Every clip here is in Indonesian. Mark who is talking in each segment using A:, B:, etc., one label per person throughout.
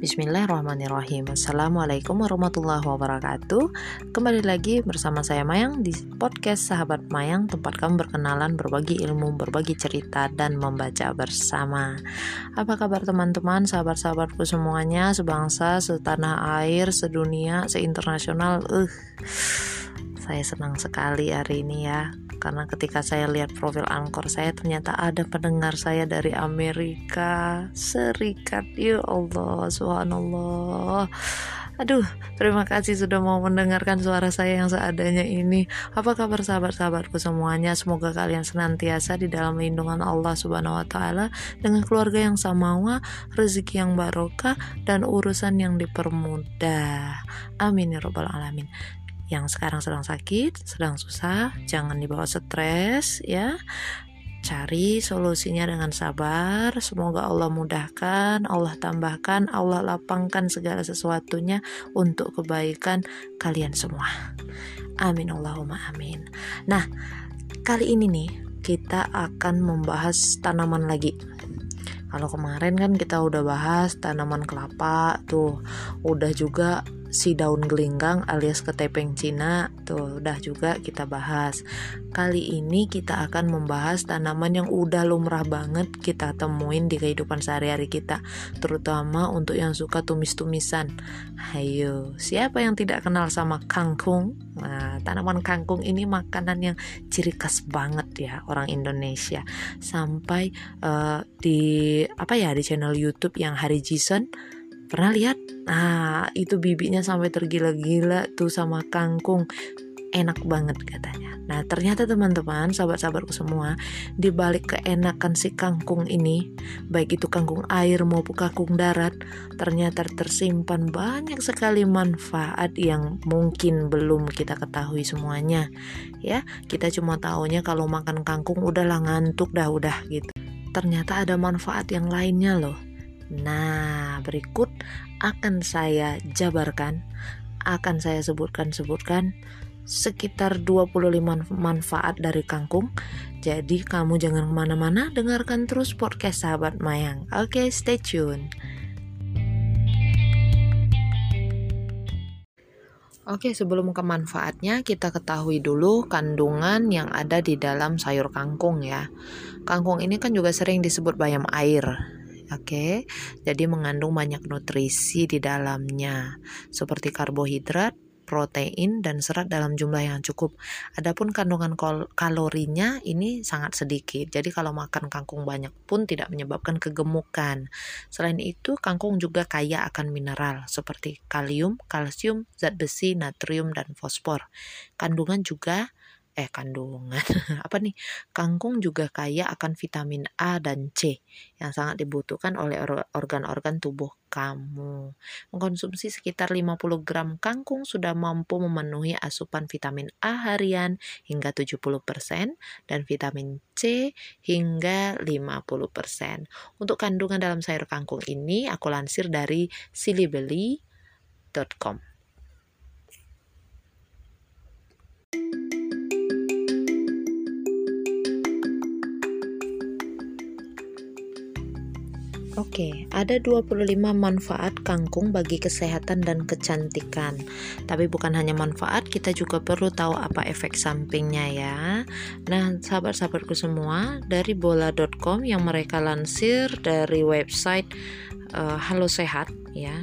A: Bismillahirrahmanirrahim. Assalamualaikum warahmatullahi wabarakatuh. Kembali lagi bersama saya Mayang Di podcast Sahabat Mayang Tempat kamu berkenalan, berbagi ilmu, berbagi cerita Dan membaca bersama. Apa kabar teman-teman, sahabat-sahabatku semuanya? Sebangsa, setanah air, sedunia, seinternasional. Uh, Saya senang sekali hari ini ya karena ketika saya lihat profil Angkor saya ternyata ada pendengar saya dari Amerika Serikat ya Allah subhanallah Aduh, terima kasih sudah mau mendengarkan suara saya yang seadanya ini. Apa kabar sahabat-sahabatku semuanya? Semoga kalian senantiasa di dalam lindungan Allah Subhanahu wa taala dengan keluarga yang samawa, rezeki yang barokah dan urusan yang dipermudah. Amin ya rabbal alamin yang sekarang sedang sakit, sedang susah, jangan dibawa stres ya. Cari solusinya dengan sabar. Semoga Allah mudahkan, Allah tambahkan, Allah lapangkan segala sesuatunya untuk kebaikan kalian semua. Amin Allahumma amin. Nah, kali ini nih kita akan membahas tanaman lagi. Kalau kemarin kan kita udah bahas tanaman kelapa tuh, udah juga si daun gelinggang alias ketepeng Cina tuh udah juga kita bahas. Kali ini kita akan membahas tanaman yang udah lumrah banget kita temuin di kehidupan sehari-hari kita terutama untuk yang suka tumis-tumisan. Ayo siapa yang tidak kenal sama kangkung? Nah tanaman kangkung ini makanan yang ciri khas banget ya orang Indonesia. Sampai uh, di apa ya di channel YouTube yang Hari Jason Pernah lihat? Nah, itu bibinya sampai tergila-gila tuh sama kangkung. Enak banget katanya. Nah, ternyata teman-teman, sahabat-sahabatku semua, di balik keenakan si kangkung ini, baik itu kangkung air maupun kangkung darat, ternyata tersimpan banyak sekali manfaat yang mungkin belum kita ketahui semuanya. Ya, kita cuma tahunya kalau makan kangkung udahlah ngantuk dah udah gitu. Ternyata ada manfaat yang lainnya loh Nah, berikut akan saya jabarkan, akan saya sebutkan-sebutkan sekitar 25 manfaat dari kangkung. Jadi kamu jangan ke mana-mana, dengarkan terus podcast sahabat Mayang. Oke, stay tune. Oke, sebelum ke manfaatnya, kita ketahui dulu kandungan yang ada di dalam sayur kangkung ya. Kangkung ini kan juga sering disebut bayam air. Oke, jadi mengandung banyak nutrisi di dalamnya, seperti karbohidrat, protein, dan serat dalam jumlah yang cukup. Adapun kandungan kalorinya ini sangat sedikit. Jadi kalau makan kangkung banyak pun tidak menyebabkan kegemukan. Selain itu, kangkung juga kaya akan mineral seperti kalium, kalsium, zat besi, natrium, dan fosfor. Kandungan juga eh kandungan. Apa nih? Kangkung juga kaya akan vitamin A dan C yang sangat dibutuhkan oleh organ-organ tubuh kamu. Mengkonsumsi sekitar 50 gram kangkung sudah mampu memenuhi asupan vitamin A harian hingga 70% dan vitamin C hingga 50% untuk kandungan dalam sayur kangkung ini aku lansir dari silibeli.com Oke, ada 25 manfaat kangkung bagi kesehatan dan kecantikan. Tapi bukan hanya manfaat, kita juga perlu tahu apa efek sampingnya ya. Nah, sahabat-sahabatku semua, dari bola.com yang mereka lansir dari website uh, Halo Sehat ya.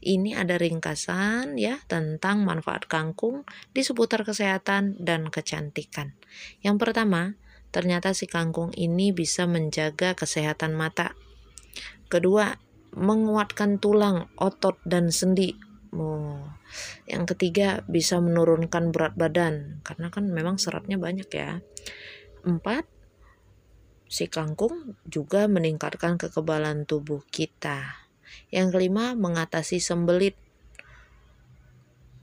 A: Ini ada ringkasan ya tentang manfaat kangkung di seputar kesehatan dan kecantikan. Yang pertama, Ternyata si kangkung ini bisa menjaga kesehatan mata. Kedua, menguatkan tulang, otot, dan sendi. Oh. Yang ketiga, bisa menurunkan berat badan karena kan memang seratnya banyak ya. Empat, si kangkung juga meningkatkan kekebalan tubuh kita. Yang kelima, mengatasi sembelit.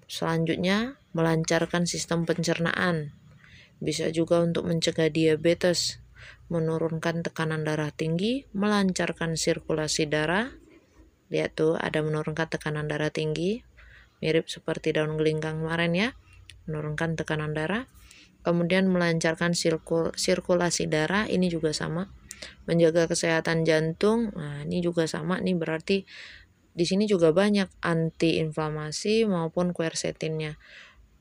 A: Selanjutnya, melancarkan sistem pencernaan. Bisa juga untuk mencegah diabetes, menurunkan tekanan darah tinggi, melancarkan sirkulasi darah. Lihat tuh ada menurunkan tekanan darah tinggi, mirip seperti daun gelinggang kemarin ya, menurunkan tekanan darah. Kemudian melancarkan sirkul sirkulasi darah, ini juga sama, menjaga kesehatan jantung nah ini juga sama. Nih berarti di sini juga banyak anti inflamasi maupun quercetinnya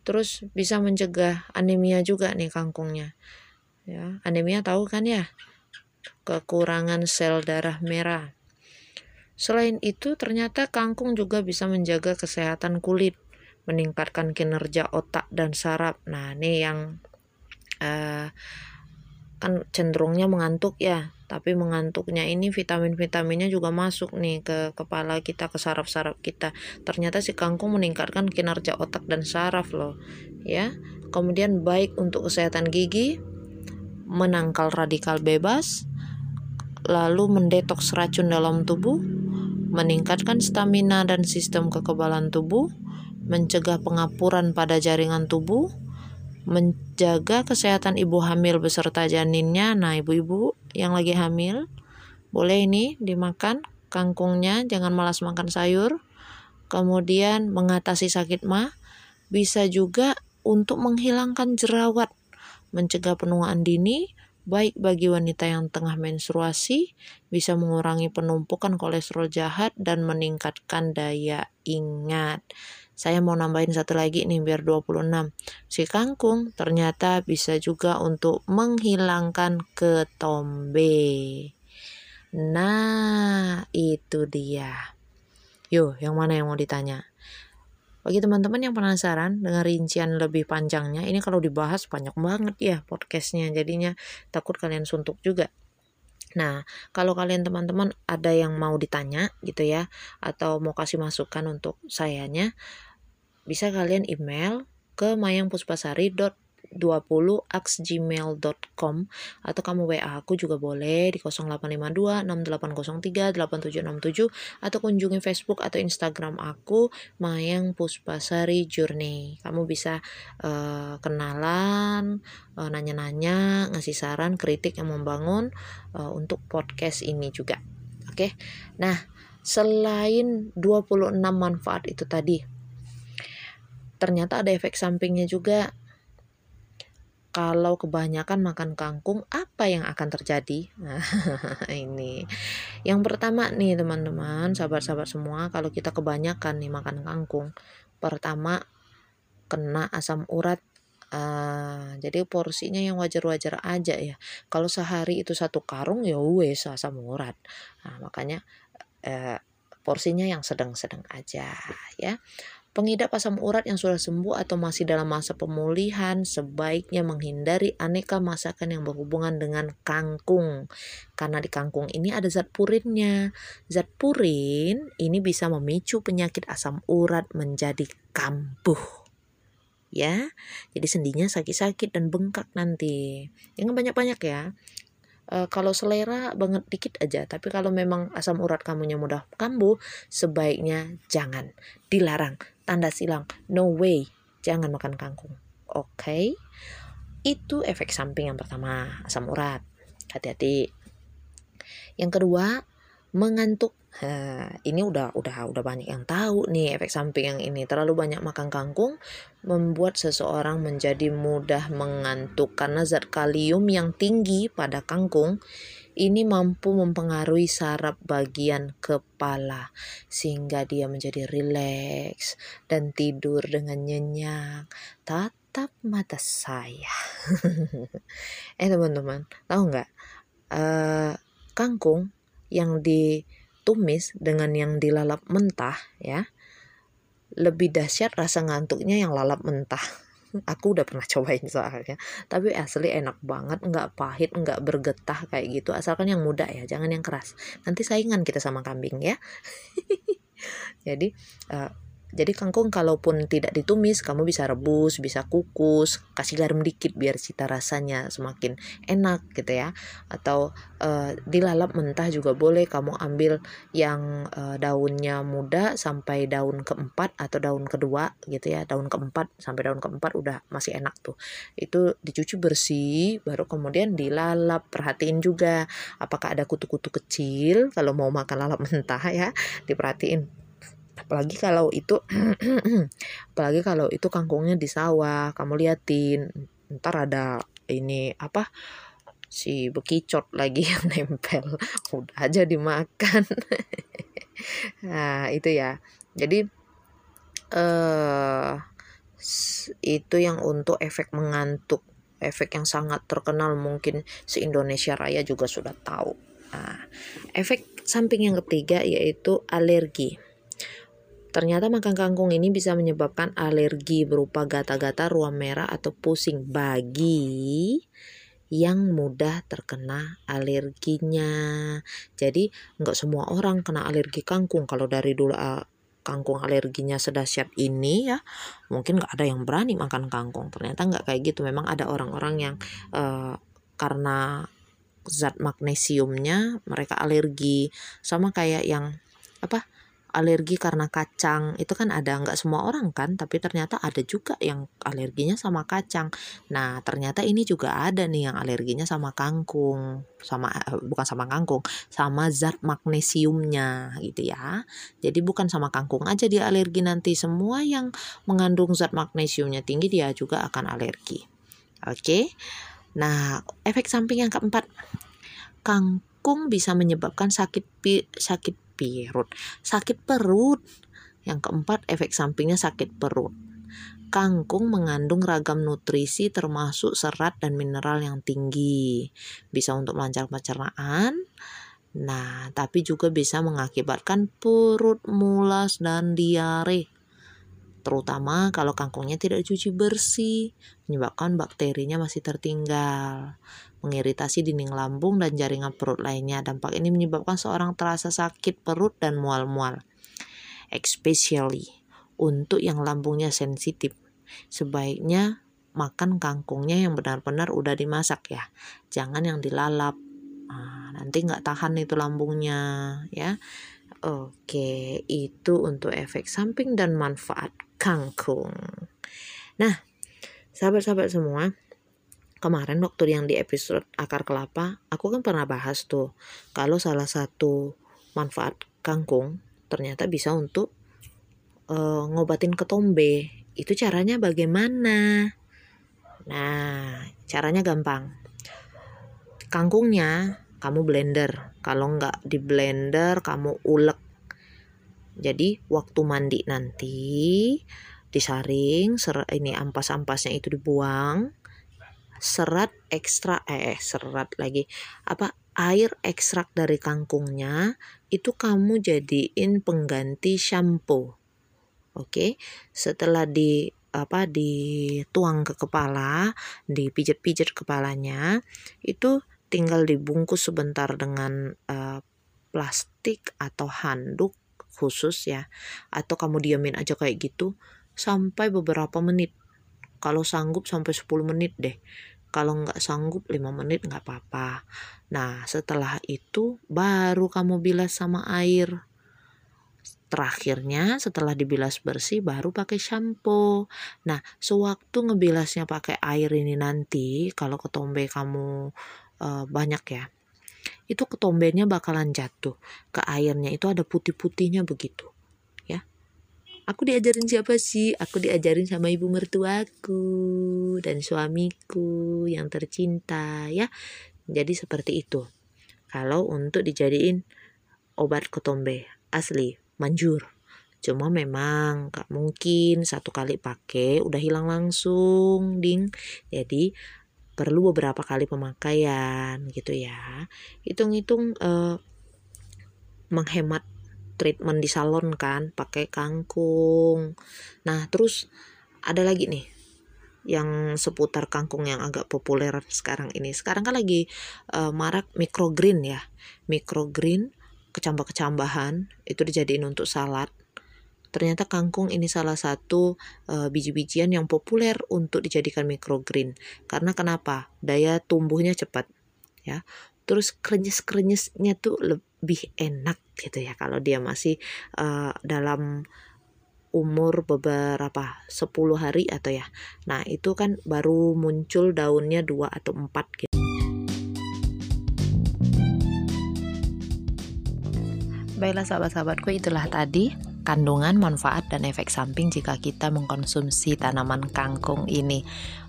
A: terus bisa mencegah anemia juga nih kangkungnya. Ya anemia tahu kan ya? Kekurangan sel darah merah. Selain itu ternyata kangkung juga bisa menjaga kesehatan kulit meningkatkan kinerja otak dan saraf. Nah, ini yang uh, kan cenderungnya mengantuk ya, tapi mengantuknya ini vitamin-vitaminnya juga masuk nih ke kepala kita, ke saraf-saraf kita. Ternyata si kangkung meningkatkan kinerja otak dan saraf loh, ya. Kemudian baik untuk kesehatan gigi, menangkal radikal bebas, lalu mendetoks racun dalam tubuh, meningkatkan stamina dan sistem kekebalan tubuh, mencegah pengapuran pada jaringan tubuh, menjaga kesehatan ibu hamil beserta janinnya. Nah, ibu-ibu yang lagi hamil, boleh ini dimakan kangkungnya, jangan malas makan sayur. Kemudian mengatasi sakit mah, bisa juga untuk menghilangkan jerawat, mencegah penuaan dini, baik bagi wanita yang tengah menstruasi, bisa mengurangi penumpukan kolesterol jahat dan meningkatkan daya ingat. Saya mau nambahin satu lagi nih biar 26. Si kangkung ternyata bisa juga untuk menghilangkan ketombe. Nah, itu dia. Yuk, yang mana yang mau ditanya? Bagi teman-teman yang penasaran dengan rincian lebih panjangnya, ini kalau dibahas banyak banget ya podcastnya, jadinya takut kalian suntuk juga. Nah, kalau kalian teman-teman ada yang mau ditanya gitu ya, atau mau kasih masukan untuk sayanya, bisa kalian email ke mayangpuspasari.com 20 gmail.com atau kamu WA aku juga boleh di 0852 6803 8767 atau kunjungi Facebook atau Instagram aku Mayang Puspasari Journey. Kamu bisa uh, kenalan, uh, nanya-nanya, ngasih saran, kritik yang membangun uh, untuk podcast ini juga. Oke. Okay? Nah, selain 26 manfaat itu tadi, ternyata ada efek sampingnya juga kalau kebanyakan makan kangkung apa yang akan terjadi? Nah, ini. Yang pertama nih teman-teman, sahabat-sahabat semua, kalau kita kebanyakan nih makan kangkung, pertama kena asam urat Uh, jadi porsinya yang wajar-wajar aja ya. Kalau sehari itu satu karung ya wes asam urat. Nah, makanya uh, porsinya yang sedang-sedang aja ya. Pengidap asam urat yang sudah sembuh atau masih dalam masa pemulihan sebaiknya menghindari aneka masakan yang berhubungan dengan kangkung. Karena di kangkung ini ada zat purinnya. Zat purin ini bisa memicu penyakit asam urat menjadi kambuh. Ya, jadi sendinya sakit-sakit dan bengkak nanti. Jangan banyak-banyak ya e, kalau selera banget dikit aja. Tapi kalau memang asam urat kamunya mudah kambuh sebaiknya jangan dilarang. Tanda silang no way. Jangan makan kangkung. Oke? Okay? itu efek samping yang pertama asam urat. Hati-hati. Yang kedua mengantuk Ini udah udah udah banyak yang tahu nih efek samping yang ini. Terlalu banyak makan kangkung membuat seseorang menjadi mudah mengantuk karena zat kalium yang tinggi pada kangkung ini mampu mempengaruhi saraf bagian kepala sehingga dia menjadi rileks dan tidur dengan nyenyak. Tatap mata saya. eh teman-teman, tahu nggak? Uh, kangkung yang di tumis dengan yang dilalap mentah ya. Lebih dahsyat rasa ngantuknya yang lalap mentah. Aku udah pernah cobain soalnya. Tapi asli enak banget nggak pahit nggak bergetah kayak gitu. Asalkan yang muda ya jangan yang keras. Nanti saingan kita sama kambing ya. Jadi uh, jadi kangkung kalaupun tidak ditumis, kamu bisa rebus, bisa kukus, kasih garam dikit biar cita rasanya semakin enak gitu ya. Atau e, dilalap mentah juga boleh. Kamu ambil yang e, daunnya muda sampai daun keempat atau daun kedua gitu ya. Daun keempat sampai daun keempat udah masih enak tuh. Itu dicuci bersih, baru kemudian dilalap. Perhatiin juga apakah ada kutu-kutu kecil kalau mau makan lalap mentah ya. Diperhatiin apalagi kalau itu apalagi kalau itu kangkungnya di sawah kamu liatin ntar ada ini apa si bekicot lagi yang nempel. Udah aja dimakan. Nah itu ya. Jadi eh itu yang untuk efek mengantuk efek yang sangat terkenal mungkin se Indonesia Raya juga sudah tahu. Nah efek samping yang ketiga yaitu alergi Ternyata makan kangkung ini bisa menyebabkan alergi berupa gata-gata ruam merah atau pusing bagi yang mudah terkena alerginya. Jadi nggak semua orang kena alergi kangkung. Kalau dari dulu uh, kangkung alerginya sedahsyat ini ya, mungkin nggak ada yang berani makan kangkung. Ternyata nggak kayak gitu. Memang ada orang-orang yang uh, karena zat magnesiumnya mereka alergi sama kayak yang apa alergi karena kacang. Itu kan ada nggak semua orang kan tapi ternyata ada juga yang alerginya sama kacang. Nah ternyata ini juga ada nih yang alerginya sama kangkung sama eh, bukan sama kangkung sama zat magnesiumnya gitu ya. Jadi bukan sama kangkung aja dia alergi nanti semua yang mengandung zat magnesiumnya tinggi dia juga akan alergi. Oke? Nah efek samping yang keempat. Kangkung bisa menyebabkan sakit sakit perut. Sakit perut. Yang keempat, efek sampingnya sakit perut. Kangkung mengandung ragam nutrisi termasuk serat dan mineral yang tinggi. Bisa untuk melancarkan pencernaan. Nah, tapi juga bisa mengakibatkan perut mulas dan diare. Terutama kalau kangkungnya tidak dicuci bersih, menyebabkan bakterinya masih tertinggal mengiritasi dinding lambung dan jaringan perut lainnya. Dampak ini menyebabkan seorang terasa sakit perut dan mual-mual. Especially untuk yang lambungnya sensitif. Sebaiknya makan kangkungnya yang benar-benar udah dimasak ya. Jangan yang dilalap. Nah, nanti nggak tahan itu lambungnya ya. Oke, itu untuk efek samping dan manfaat kangkung. Nah, sahabat-sahabat semua, kemarin waktu yang di episode akar kelapa aku kan pernah bahas tuh kalau salah satu manfaat kangkung ternyata bisa untuk uh, ngobatin ketombe. Itu caranya bagaimana? Nah caranya gampang. Kangkungnya kamu blender. Kalau nggak di blender kamu ulek jadi waktu mandi nanti disaring ser ini ampas-ampasnya itu dibuang serat ekstra eh, eh serat lagi apa air ekstrak dari kangkungnya itu kamu jadiin pengganti shampoo. Oke, setelah di apa dituang ke kepala, dipijat-pijat kepalanya, itu tinggal dibungkus sebentar dengan uh, plastik atau handuk khusus ya, atau kamu diamin aja kayak gitu sampai beberapa menit. Kalau sanggup sampai 10 menit deh kalau nggak sanggup 5 menit nggak apa-apa. Nah, setelah itu baru kamu bilas sama air. Terakhirnya setelah dibilas bersih baru pakai shampoo. Nah, sewaktu ngebilasnya pakai air ini nanti kalau ketombe kamu uh, banyak ya. Itu ketombenya bakalan jatuh ke airnya itu ada putih-putihnya begitu aku diajarin siapa sih? Aku diajarin sama ibu mertuaku dan suamiku yang tercinta ya. Jadi seperti itu. Kalau untuk dijadiin obat ketombe asli manjur. Cuma memang gak mungkin satu kali pakai udah hilang langsung, ding. Jadi perlu beberapa kali pemakaian gitu ya. Hitung-hitung uh, menghemat treatment di salon kan pakai kangkung. Nah terus ada lagi nih yang seputar kangkung yang agak populer sekarang ini. Sekarang kan lagi uh, marak microgreen ya. Microgreen kecambah-kecambahan itu dijadiin untuk salad ternyata kangkung ini salah satu uh, biji-bijian yang populer untuk dijadikan microgreen karena kenapa daya tumbuhnya cepat ya terus krenyes-krenyesnya tuh lebih enak gitu ya kalau dia masih uh, dalam umur beberapa 10 hari atau ya. Nah, itu kan baru muncul daunnya dua atau empat gitu. Baiklah sahabat-sahabatku itulah tadi kandungan, manfaat, dan efek samping jika kita mengkonsumsi tanaman kangkung ini.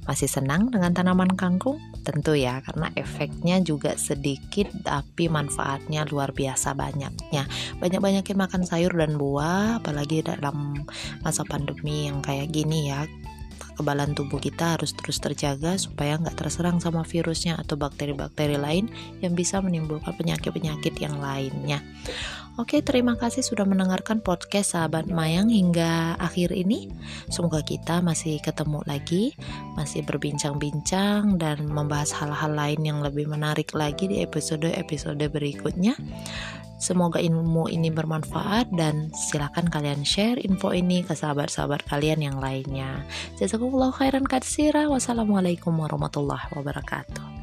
A: Masih senang dengan tanaman kangkung? Tentu ya, karena efeknya juga sedikit tapi manfaatnya luar biasa banyaknya. Banyak-banyakin makan sayur dan buah, apalagi dalam masa pandemi yang kayak gini ya kekebalan tubuh kita harus terus terjaga supaya nggak terserang sama virusnya atau bakteri-bakteri lain yang bisa menimbulkan penyakit-penyakit yang lainnya. Oke, terima kasih sudah mendengarkan podcast sahabat Mayang hingga akhir ini. Semoga kita masih ketemu lagi, masih berbincang-bincang dan membahas hal-hal lain yang lebih menarik lagi di episode-episode berikutnya. Semoga ilmu ini bermanfaat dan silakan kalian share info ini ke sahabat-sahabat kalian yang lainnya. Jazakumullah khairan katsira. Wassalamualaikum warahmatullahi wabarakatuh.